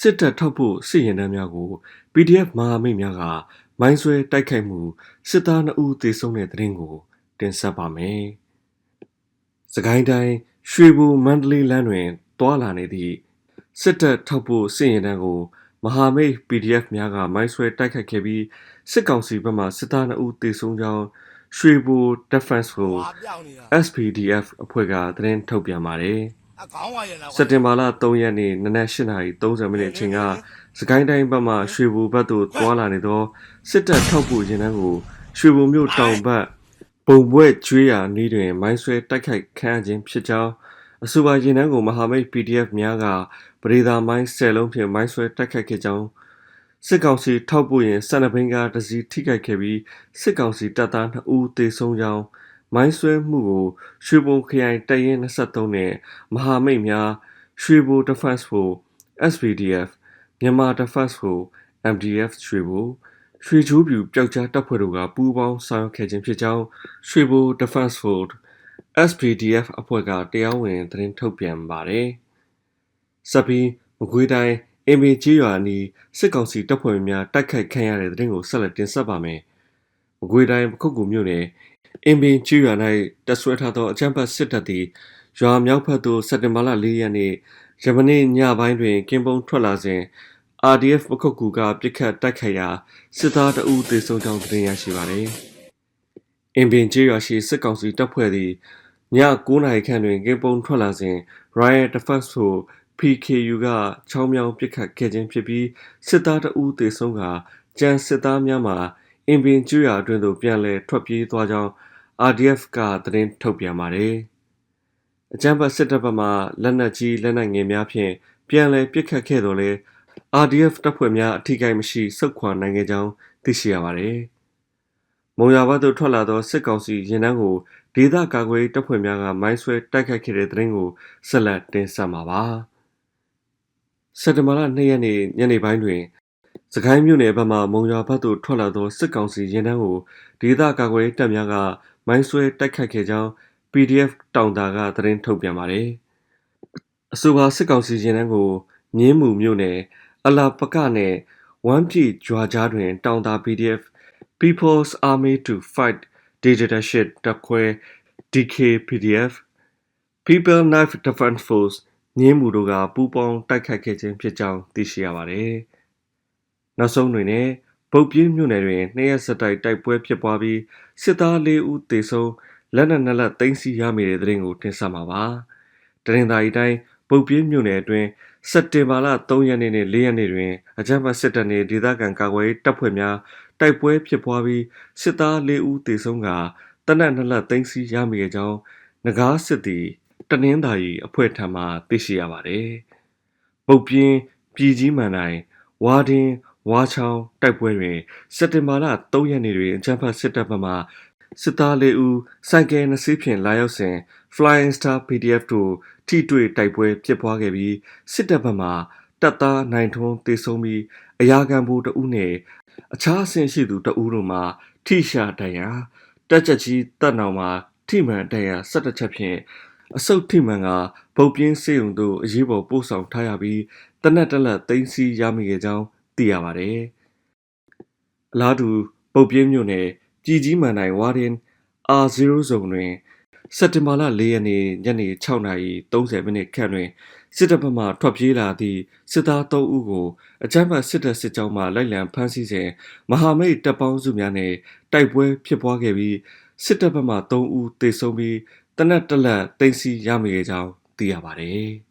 စစ်တပ်ထောက်ဖို့စစ်ရင်တန်းများကို PDF မဟာမိတ်များကမိုင်းဆွဲတိုက်ခိုက်မှုစစ်သား2ဦးသေဆုံးတဲ့တဲ့ရင်ကို တင်ဆက်ပါမယ်။စကိုင်းတိုင်းရွှေဘူမန္တလေးလမ်းတွင်တွာလာနေသည့်စစ်တပ်ထောက်ဖို့စစ်ရင်တန်းကိုမဟာမိတ် PDF များကမိုင်းဆွဲတိုက်ခိုက်ခဲ့ပြီးစစ်ကောင်စီဘက်မှစစ်သား2ဦးသေဆုံးကြောင်းရွှေဘူ Defense ကို SPDF အဖွဲ့ကသတင်းထုတ်ပြန်ပါတယ်။အကောင်းပါရဲ့လား စက်တင်ဘာလ3ရက်နေ့နနက်8:30မိနစ်အချိန်ကစကိုင်းတိုင်းဘက်မှရွှေဘူဘက်သို့တွာလာနေသောစစ်တပ်ထောက်ပို့ရင်တန်းကိုရွှေဘူမြို့တောင်ဘက်ပုံပွဲကျွေးရာနီးတွင်မိုင်းဆွဲတိုက်ခိုက်ခံရခြင်းဖြစ်ကြောင်းအဆိုပါရင်တန်းကိုမဟာမိတ် PDF များကပရိသာမိုင်း10လုံးဖြင့်မိုင်းဆွဲတိုက်ခိုက်ခဲ့ကြောင်းစစ်ကောင်စီထောက်ပို့ရင်12ဘင်းကားတစ်စီးထိခိုက်ခဲ့ပြီးစစ်ကောင်စီတပ်သား2ဦးသေဆုံးကြောင်း မိုင်းဆွဲမှုကိုရွှေဘုံခရိုင်တရင်23နဲ့မဟာမိတ်များရွှေဘို Defense Force SPDF မြန်မာ Defense Force MDF ရွှေဘိုရွှေချိုးပြူပျောက်ကြားတပ်ဖွဲ့တို့ကပူးပေါင်းဆောင်ရွက်ခဲ့ခြင်းဖြစ်ကြောင်းရွှေဘို Defense Force SPDF အဖွဲ့ကတရားဝင်သတင်းထုတ်ပြန်ပါတယ်။စပီမကွေးတိုင်းအင်မေကြီးရွာနီစစ်ကောင်စီတပ်ဖွဲ့များတိုက်ခိုက်ခံရတဲ့တဲ့တင်ကိုဆက်လက်တင်ဆက်ပါမယ်။မကွေးတိုင်းပခုတ်ကူမြို့နယ် အင်ပင်ကျွော်၌တပ်ဆွဲထားသောအကြမ်းဖက်စစ်တပ်သည်ရွာမြောက်ဘက်သို့စက်တင်ဘာလ၄ရက်နေ့ယမနေ့ညပိုင်းတွင်ကင်းပုံထွက်လာစဉ် RDF ပခုတ်ကူကပြစ်ခတ်တိုက်ခိုက်ရာစစ်သားတအုပ်သေဆုံးကြောင်းသတင်းရရှိပါသည်။အင်ပင်ကျွော်ရှိစစ်ကောင်စီတပ်ဖွဲ့သည်ည9နာရီခန့်တွင်ကင်းပုံထွက်လာစဉ် Riot Defense Force PKU ကချောင်းမြောင်းပစ်ခတ်ခဲ့ခြင်းဖြစ်ပြီးစစ်သားတအုပ်သေဆုံးကကြံစစ်သားများမှာအင်ပင်ကျွော်အတွင်းသို့ပြန်လည်ထွက်ပြေးသွားကြောင်း RDF ကသတင်းထုတ်ပြန်ပါတယ်။အကြမ်းဖက်စစ်တပ်ဘက်မှလက်နက်ကြီးလက်နက်ငယ်များဖြင့်ပြန်လည်ပစ်ခတ်ခဲ့တော်လဲ RDF တပ်ဖွဲ့များအထိကိမရှိဆုတ်ခွာနိုင်ခဲ့ကြောင်းသိရှိရပါတယ်။မုံရွာဘက်သို့ထွက်လာသောစစ်ကောင်စီရင်နှန်းကိုဒေသကာကွယ်တပ်ဖွဲ့များကမိုင်းဆွဲတိုက်ခိုက်ခဲ့တဲ့တဲ့ရင်ကိုဆက်လက်တင်ဆက်မှာပါ။စက်တဘာလ2ရက်နေ့ညနေပိုင်းတွင် စကိုင်းမြို့နယ်ဘက်မှမုံရွာဘက်သို့ထွက်လာသောစစ်ကောင်စီရင်နှန်းကိုဒေသကာကွယ်တပ်များကမိုင်းဆွဲတိုက်ခိုက်ခဲ့ကြောင်း PDF တောင်တာကသတင်းထုတ်ပြန်ပါတယ်။အဆိုပါစစ်ကောင်စီရင်နှန်းကိုမြင်းမှုမြို့နယ်အလာပကနဲ့ဝမ်းပြည်ဂျွာကြားတွင် တောင်တာ PDF People's Army to Fight Dictatorship တပ်ခွဲ DK PDF People Knife Defense Force မြင်းမှုတို့ကပူးပေါင်းတိုက်ခိုက်ခဲ့ခြင်းဖြစ်ကြောင်းသိရှိရပါတယ်။ နောက်ဆုံးတွင်လည်းပုတ်ပြင်းမြို့နယ်တွင်နှစ်ရက်ဆက်တိုက်တိုက်ပွဲဖြစ်ပွားပြီးစစ်သား၄ဦးသေဆုံးလက်နက်နှစ်လက်သိမ်းဆည်းရမိတဲ့တဲ့ရင်ကိုတင်ဆက်မှာပါ။တရင်သာရီတိုင်းပုတ်ပြင်းမြို့နယ်အတွင်းစက်တင်ဘာလ3ရက်နေ့နဲ့4ရက်နေ့တွင်အကြမ်းဖက်စစ်တပ်နှင့်ဒေသခံကာကွယ်ရေးတပ်ဖွဲ့များတိုက်ပွဲဖြစ်ပွားပြီးစစ်သား၄ဦးသေဆုံးကတနက်နှစ်လက်သိမ်းဆည်းရမိခဲ့ကြောင်းငကားစစ်သည်တနင်္သာရီအဖွဲ့ထံမှသိရှိရပါသည်။ပုတ်ပြင်းပြည်ကြီးမှန်တိုင်းဝါဒင်း ဝါချောင်းတိုက်ပွဲတွင်စက်တင်ဘာလ3ရက်နေ့တွင်အကြမ်းဖက်စစ်တပ်ဘက်မှစစ်သား၄ဦးစိုက်ကယ်နှစ်စီးဖြင့်လာရောက်စဉ် Flying Star PDF တို့ထိတွေ့တိုက်ပွဲဖြစ်ပွားခဲ့ပြီးစစ်တပ်ဘက်မှတပ်သားနိုင်ထွန်းတေဆုံးပြီးအရာခံဘူတဦးနှင့်အခြားအဆင့်ရှိသူတဦးတို့မှထိရှာဒဏ်ရာတက်ချက်ကြီးတပ်နောင်မှာထိမှန်ဒဏ်ရာ၁၁ချက်ဖြင့်အဆုတ်ထိမှန်ကဗုတ်ပြင်းစေုံတို့အရေးပေါ်ပို့ဆောင်ထားရပြီးတနက်တလက်သိမ်းဆီးရမိခဲ့ကြောင်း သိရပါတယ်။အလားတူပုတ်ပြင်းမြို့နယ်ပြည်ကြီးမှန်တိုင်းဝါရင် R0 ဇုံတွင်စက်တင်ဘာလ၄ရက်နေ့ညနေ6:30မိနစ်ခန့်တွင်စစ်တပ်ဘက်မှထွက်ပြေးလာသည့်စစ်သား3ဦးကိုအကြမ်းဖက်စစ်တပ်စစ်ကြောင်းမှလိုက်လံဖမ်းဆီးစဉ်မဟာမိတ်တပ်ပေါင်းစုများနဲ့တိုက်ပွဲဖြစ်ပွားခဲ့ပြီးစစ်တပ်ဘက်မှ3ဦးသေဆုံးပြီးတနက်တလက်သိမ်းဆီးရမိခဲ့ကြောင်းသိရပါတယ်။